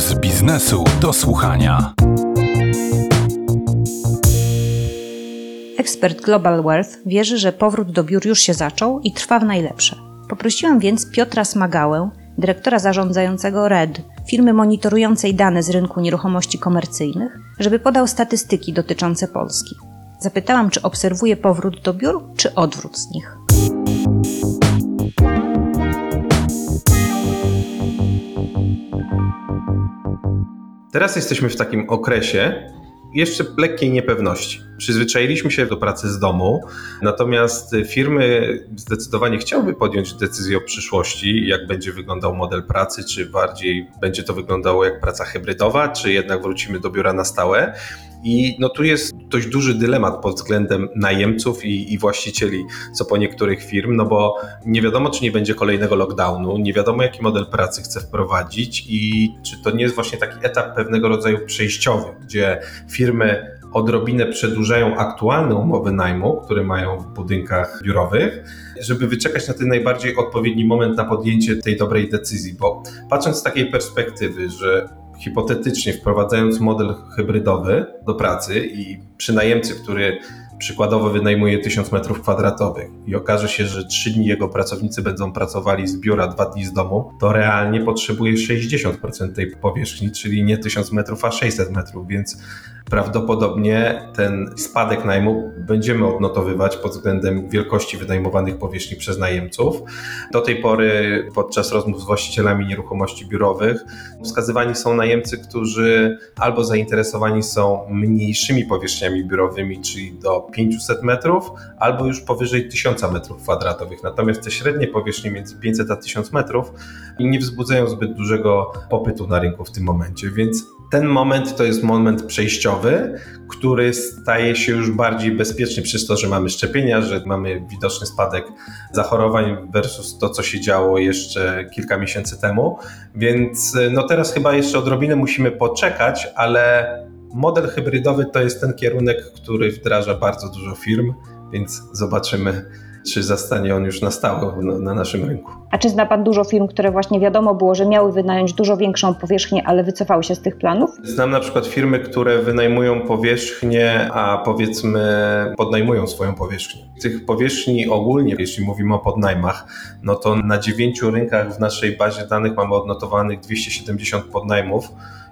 z biznesu do słuchania. Ekspert Global Wealth wierzy, że powrót do biur już się zaczął i trwa w najlepsze. Poprosiłam więc Piotra Smagałę, dyrektora zarządzającego RED, firmy monitorującej dane z rynku nieruchomości komercyjnych, żeby podał statystyki dotyczące Polski. Zapytałam, czy obserwuje powrót do biur, czy odwrót z nich. Teraz jesteśmy w takim okresie jeszcze lekkiej niepewności. Przyzwyczailiśmy się do pracy z domu, natomiast firmy zdecydowanie chciałyby podjąć decyzję o przyszłości, jak będzie wyglądał model pracy, czy bardziej będzie to wyglądało jak praca hybrydowa, czy jednak wrócimy do biura na stałe. I no tu jest dość duży dylemat pod względem najemców i, i, właścicieli, co po niektórych firm, no bo nie wiadomo, czy nie będzie kolejnego lockdownu, nie wiadomo, jaki model pracy chce wprowadzić i czy to nie jest właśnie taki etap pewnego rodzaju przejściowy, gdzie firmy odrobinę przedłużają aktualne umowy najmu, które mają w budynkach biurowych, żeby wyczekać na ten najbardziej odpowiedni moment na podjęcie tej dobrej decyzji, bo patrząc z takiej perspektywy, że hipotetycznie wprowadzając model hybrydowy do pracy i przy najemcy, który przykładowo wynajmuje 1000 metrów kwadratowych i okaże się, że 3 dni jego pracownicy będą pracowali z biura, 2 dni z domu, to realnie potrzebuje 60% tej powierzchni, czyli nie 1000 metrów, a 600 metrów, więc prawdopodobnie ten spadek najmu będziemy odnotowywać pod względem wielkości wynajmowanych powierzchni przez najemców. Do tej pory podczas rozmów z właścicielami nieruchomości biurowych wskazywani są najemcy, którzy albo zainteresowani są mniejszymi powierzchniami biurowymi, czyli do 500 metrów, albo już powyżej 1000 metrów kwadratowych. Natomiast te średnie powierzchnie między 500 a 1000 metrów nie wzbudzają zbyt dużego popytu na rynku w tym momencie, więc ten moment to jest moment przejściowy, który staje się już bardziej bezpieczny przez to, że mamy szczepienia, że mamy widoczny spadek zachorowań versus to, co się działo jeszcze kilka miesięcy temu. Więc no teraz chyba jeszcze odrobinę musimy poczekać, ale model hybrydowy to jest ten kierunek, który wdraża bardzo dużo firm, więc zobaczymy czy zastanie on już na stałe na, na, naszym rynku. A czy zna Pan dużo firm, które właśnie wiadomo było, że miały wynająć dużo większą powierzchnię, ale wycofały się z tych planów? Znam na przykład firmy, które wynajmują powierzchnię, a powiedzmy podnajmują swoją powierzchnię. Tych powierzchni ogólnie, jeśli mówimy o podnajmach, no to na dziewięciu rynkach w naszej bazie danych mamy odnotowanych 270 podnajmów.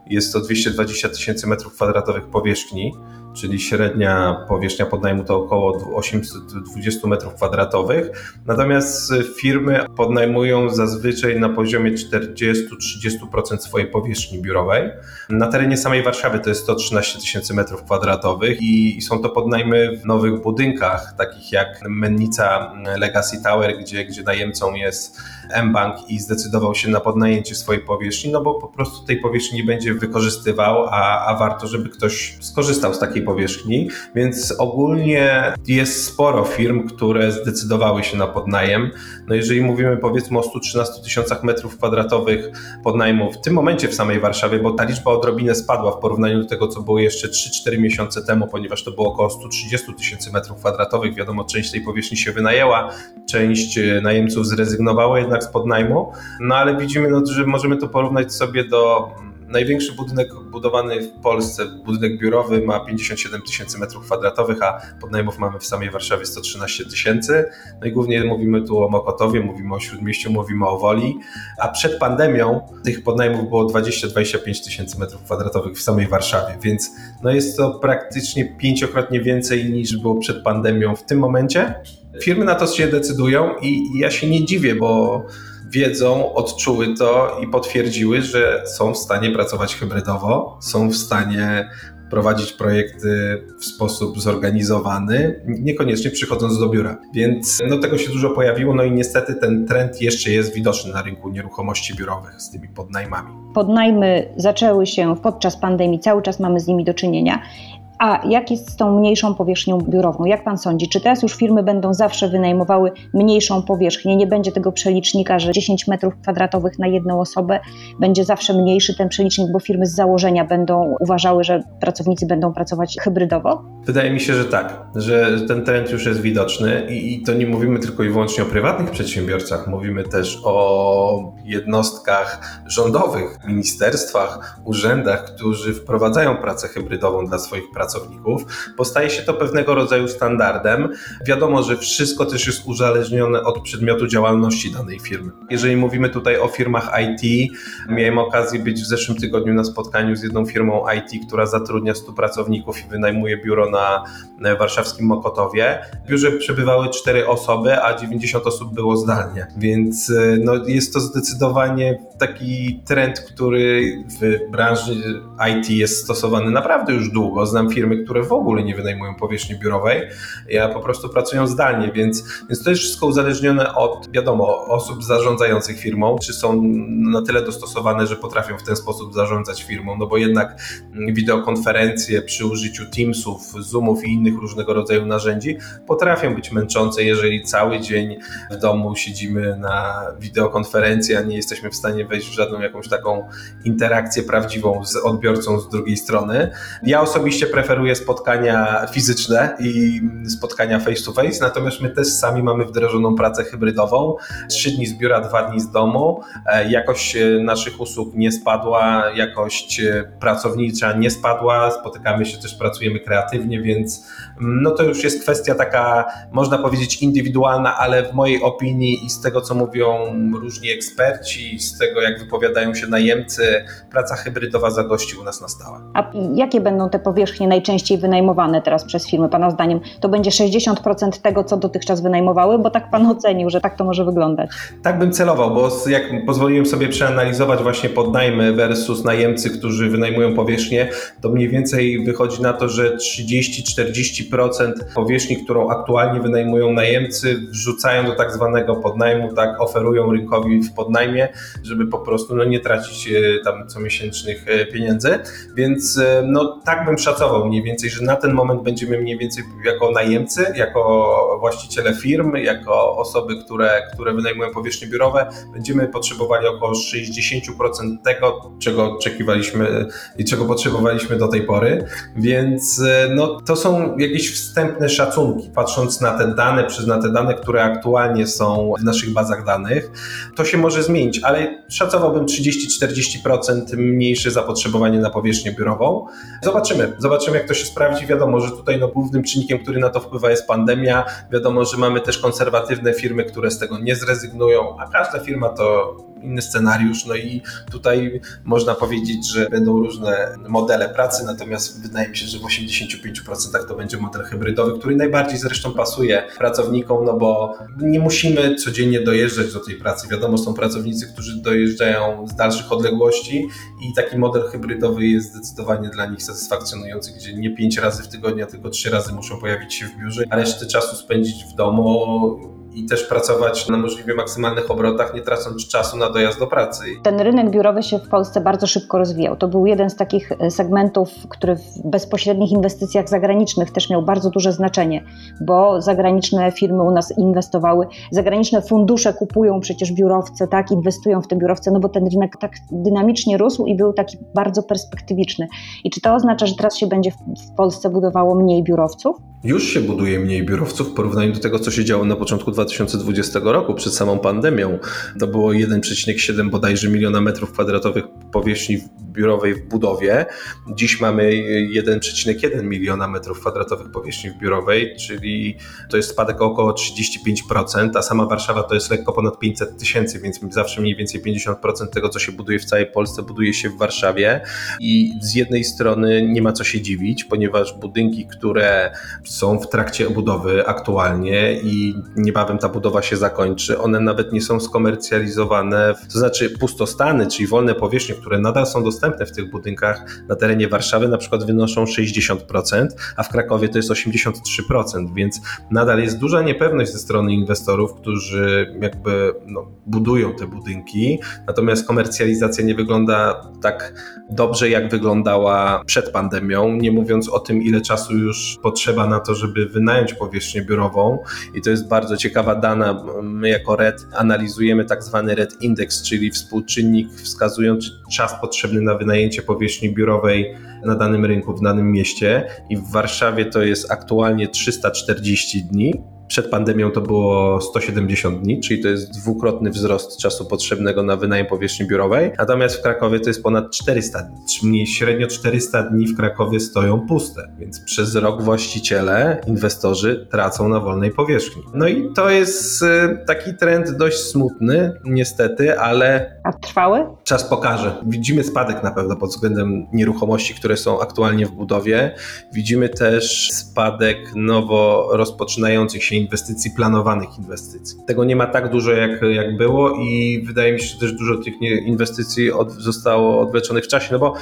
Jest to 220 tysięcy metrów kwadratowych powierzchni czyli średnia powierzchnia podnajmu to około 820 m2. Natomiast firmy podnajmują zazwyczaj na poziomie 40-30% swojej powierzchni biurowej. Na terenie samej Warszawy to jest 113 tysięcy m2 i są to podnajmy w nowych budynkach, takich jak Mennica Legacy Tower, gdzie, gdzie najemcą jest mBank i zdecydował się na podnajęcie swojej powierzchni, no bo po prostu tej powierzchni nie będzie wykorzystywał, a, a warto, żeby ktoś skorzystał z takiej powierzchni, więc ogólnie jest sporo firm, które zdecydowały się na podnajem. No jeżeli mówimy powiedzmy o 113 tysiącach metrów kwadratowych podnajmu w tym momencie w samej Warszawie, bo ta liczba odrobinę spadła w porównaniu do tego, co było jeszcze 3-4 miesiące temu, ponieważ to było około 130 tysięcy metrów kwadratowych. Wiadomo, część tej powierzchni się wynajęła, część najemców zrezygnowała jednak z podnajmu, no ale widzimy, no, że możemy to porównać sobie do Największy budynek budowany w Polsce, budynek biurowy, ma 57 tysięcy metrów kwadratowych, a podnajmów mamy w samej Warszawie 113 tysięcy. No i głównie mówimy tu o Mokotowie, mówimy o Śródmieściu, mówimy o Woli, a przed pandemią tych podnajmów było 20-25 tysięcy metrów kwadratowych w samej Warszawie, więc no jest to praktycznie pięciokrotnie więcej niż było przed pandemią w tym momencie. Firmy na to się decydują i ja się nie dziwię, bo wiedzą, odczuły to i potwierdziły, że są w stanie pracować hybrydowo, są w stanie prowadzić projekty w sposób zorganizowany, niekoniecznie przychodząc do biura. Więc no, tego się dużo pojawiło, no i niestety ten trend jeszcze jest widoczny na rynku nieruchomości biurowych z tymi podnajmami. Podnajmy zaczęły się podczas pandemii, cały czas mamy z nimi do czynienia A jak jest z tą mniejszą powierzchnią biurową? Jak pan sądzi? Czy teraz już firmy będą zawsze wynajmowały mniejszą powierzchnię? Nie będzie tego przelicznika, że 10 metrów kwadratowych na jedną osobę będzie zawsze mniejszy ten przelicznik, bo firmy z założenia będą uważały, że pracownicy będą pracować hybrydowo? Wydaje mi się, że tak, że ten trend już jest widoczny i to nie mówimy tylko i wyłącznie o prywatnych przedsiębiorcach, mówimy też o jednostkach rządowych, ministerstwach, urzędach, którzy wprowadzają pracę hybrydową dla swoich pracowników, bo staje się to pewnego rodzaju standardem. Wiadomo, że wszystko też jest uzależnione od przedmiotu działalności danej firmy. Jeżeli mówimy tutaj o firmach IT, miałem okazję być w zeszłym tygodniu na spotkaniu z jedną firmą IT, która zatrudnia 100 pracowników i wynajmuje biuro na warszawskim Mokotowie. W biurze przebywały 4 osoby, a 90 osób było zdalnie, więc no, jest to zdecydowanie taki trend, który w branży IT jest stosowany naprawdę już długo. Znam firmy, które w ogóle nie wynajmują powierzchni biurowej, ja po prostu pracują zdalnie, więc, więc to jest wszystko uzależnione od, wiadomo, osób zarządzających firmą, czy są na tyle dostosowane, że potrafią w ten sposób zarządzać firmą, no bo jednak wideokonferencje przy użyciu Teamsów, Zoomów i innych różnego rodzaju narzędzi potrafią być męczące, jeżeli cały dzień w domu siedzimy na wideokonferencji, a nie jesteśmy w stanie wejść w żadną jakąś taką interakcję prawdziwą z odbiorcą z drugiej strony. Ja osobiście preferuję spotkania fizyczne i spotkania face to face, natomiast my też sami mamy wdrożoną pracę hybrydową. Trzy dni z biura, dwa dni z domu. E, jakość e, naszych usług nie spadła, jakość e, pracownicza nie spadła. Spotykamy się też, pracujemy kreatywnie, więc mm, no to już jest kwestia taka, można powiedzieć, indywidualna, ale w mojej opinii i z tego, co mówią różni eksperci, z tego, jak wypowiadają się najemcy, praca hybrydowa zagości u nas na stałe. A jakie będą te powierzchnie najczęściej wynajmowane teraz przez firmy, Pana zdaniem? To będzie 60% tego, co dotychczas wynajmowały, bo tak Pan ocenił, że tak to może wyglądać. Tak bym celował, bo jak pozwoliłem sobie przeanalizować właśnie podnajmy versus najemcy, którzy wynajmują powierzchnię, to mniej więcej wychodzi na to, że 30-40% powierzchni, którą aktualnie wynajmują najemcy, wrzucają do tak zwanego podnajmu, tak oferują rynkowi w podnajmie, żeby po prostu no, nie tracić e, tam comiesięcznych e, pieniędzy. Więc e, no, tak bym szacował mniej więcej, że na ten moment będziemy mniej więcej jako najemcy, jako właściciele firm, jako osoby, które, które wynajmują powierzchnie biurowe, będziemy potrzebowali około 60% tego, czego oczekiwaliśmy i czego potrzebowaliśmy do tej pory. Więc no, to są jakieś wstępne szacunki, patrząc na te dane, przez na te dane, które aktualnie są w naszych bazach danych. To się może zmienić, ale szacowałbym 30-40% mniejsze zapotrzebowanie na powierzchnię biurową. Zobaczymy, zobaczymy jak to się sprawdzi. Wiadomo, że tutaj no, głównym czynnikiem, który na to wpływa jest pandemia. Wiadomo, że mamy też konserwatywne firmy, które z tego nie zrezygnują, a każda firma to inny scenariusz. No i tutaj można powiedzieć, że będą różne modele pracy, natomiast wydaje mi się, że w 85% to będzie model hybrydowy, który najbardziej zresztą pasuje pracownikom, no bo nie musimy codziennie dojeżdżać do tej pracy. Wiadomo, są pracownicy, którzy dojeżdżają z dalszych odległości i taki model hybrydowy jest zdecydowanie dla nich satysfakcjonujący, gdzie nie pięć razy w tygodniu, tylko trzy razy muszą pojawić się w biurze, a resztę czasu spędzić w domu i też pracować na możliwie maksymalnych obrotach, nie tracąc czasu na dojazd do pracy. Ten rynek biurowy się w Polsce bardzo szybko rozwijał. To był jeden z takich e, segmentów, który w bezpośrednich inwestycjach zagranicznych też miał bardzo duże znaczenie, bo zagraniczne firmy u nas inwestowały, zagraniczne fundusze kupują przecież biurowce, tak, inwestują w te biurowce, no bo ten rynek tak dynamicznie rósł i był taki bardzo perspektywiczny. I czy to oznacza, że teraz się będzie w Polsce budowało mniej biurowców? Już się buduje mniej biurowców w porównaniu do tego, co się działo na początku 2020 roku, przed samą pandemią. To było 1,7 bodajże miliona metrów kwadratowych powierzchni biurowej w budowie. Dziś mamy 1,1 miliona metrów kwadratowych powierzchni biurowej, czyli to jest spadek około 35%, a sama Warszawa to jest lekko ponad 500 tysięcy, więc zawsze mniej więcej 50% tego, co się buduje w całej Polsce, buduje się w Warszawie. I z jednej strony nie ma co się dziwić, ponieważ budynki, które są w trakcie budowy aktualnie i niebawem ta budowa się zakończy, one nawet nie są skomercjalizowane, to znaczy pustostany, czyli wolne powierzchnie, które nadal są dostępne, dostępne w tych budynkach na terenie Warszawy na przykład wynoszą 60%, a w Krakowie to jest 83%, więc nadal jest duża niepewność ze strony inwestorów, którzy jakby no, budują te budynki, natomiast komercjalizacja nie wygląda tak dobrze, jak wyglądała przed pandemią, nie mówiąc o tym, ile czasu już potrzeba na to, żeby wynająć powierzchnię biurową i to jest bardzo ciekawa dana. My jako RED analizujemy tak zwany RED Index, czyli współczynnik wskazujący czas potrzebny na wynajęcie powierzchni biurowej na danym rynku, w danym mieście i w Warszawie to jest aktualnie 340 dni, przed pandemią to było 170 dni, czyli to jest dwukrotny wzrost czasu potrzebnego na wynajem powierzchni biurowej. Natomiast w Krakowie to jest ponad 400 dni, czyli średnio 400 dni w Krakowie stoją puste, więc przez rok właściciele, inwestorzy tracą na wolnej powierzchni. No i to jest y, taki trend dość smutny, niestety, ale A trwały? Czas pokaże. Widzimy spadek na pewno pod względem nieruchomości, które są aktualnie w budowie. Widzimy też spadek nowo rozpoczynających się inwestycji, planowanych inwestycji. Tego nie ma tak dużo, jak, jak było, i wydaje mi się, że też dużo tych inwestycji od, zostało odwleczonych w czasie, no bo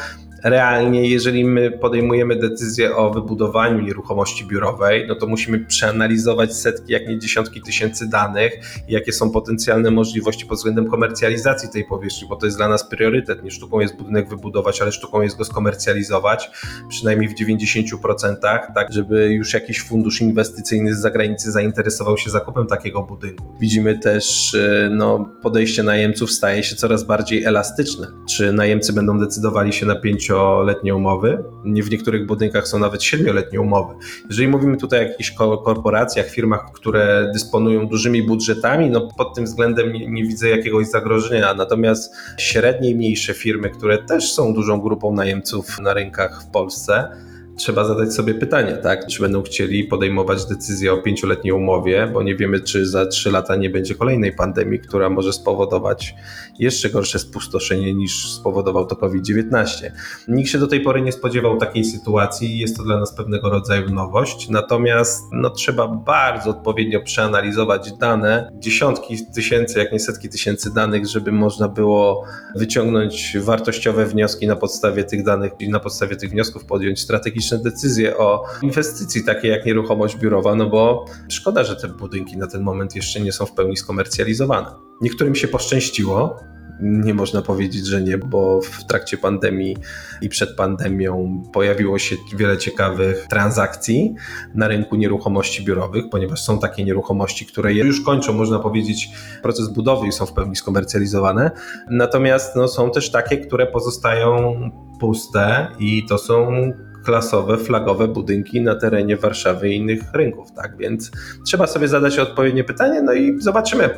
realnie, jeżeli my podejmujemy decyzję o wybudowaniu nieruchomości biurowej, no to musimy przeanalizować setki, jak nie dziesiątki tysięcy danych, jakie są potencjalne możliwości pod względem komercjalizacji tej powierzchni, bo to jest dla nas priorytet. Nie sztuką jest budynek wybudować, ale sztuką jest go skomercjalizować, przynajmniej w 90%, tak, żeby już jakiś fundusz inwestycyjny z zagranicy zainteresował się zakupem takiego budynku. Widzimy też, e, no, podejście najemców staje się coraz bardziej elastyczne. Czy najemcy będą decydowali się na pięcioletnie umowy? W niektórych budynkach są nawet siedmioletnie umowy. Jeżeli mówimy tutaj o jakichś ko- korporacjach, firmach, które dysponują dużymi budżetami, no pod tym względem nie, nie widzę jakiegoś zagrożenia. Natomiast średnie i mniejsze firmy, które też są dużą grupą najemców na rynkach w Polsce, trzeba zadać sobie pytanie, tak? Czy będą chcieli podejmować decyzję o pięcioletniej umowie, bo nie wiemy, czy za trzy lata nie będzie kolejnej pandemii, która może spowodować jeszcze gorsze spustoszenie niż spowodował to COVID-19. Nikt się do tej pory nie spodziewał takiej sytuacji jest to dla nas pewnego rodzaju nowość. Natomiast no, trzeba bardzo odpowiednio przeanalizować dane, dziesiątki tysięcy, jak nie setki tysięcy danych, żeby można było wyciągnąć wartościowe wnioski na podstawie tych danych i na podstawie tych wniosków podjąć strategiczne decyzje o inwestycji, takie jak nieruchomość biurowa, no bo szkoda, że te budynki na ten moment jeszcze nie są w pełni skomercjalizowane. Niektórym się poszczęściło, nie można powiedzieć, że nie, bo w trakcie pandemii i przed pandemią pojawiło się wiele ciekawych transakcji na rynku nieruchomości biurowych, ponieważ są takie nieruchomości, które już kończą, można powiedzieć, proces budowy i są w pełni skomercjalizowane. Natomiast no, są też takie, które pozostają puste i to są klasowe, flagowe budynki na terenie Warszawy i innych rynków, tak? Więc trzeba sobie zadać odpowiednie pytanie, no i zobaczymy,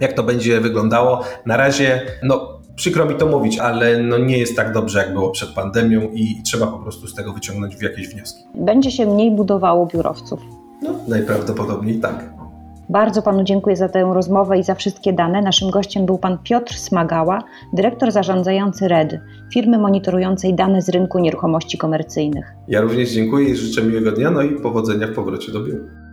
jak to będzie wyglądało. Na razie, no przykro mi to mówić, ale no nie jest tak dobrze, jak było przed pandemią i trzeba po prostu z tego wyciągnąć jakieś wnioski. Będzie się mniej budowało biurowców. No, najprawdopodobniej tak. Bardzo panu dziękuję za tę rozmowę i za wszystkie dane. Naszym gościem był pan Piotr Smagała, dyrektor zarządzający RED, firmy monitorującej dane z rynku nieruchomości komercyjnych. Ja również dziękuję i życzę miłego dnia, no i powodzenia w powrocie do biura.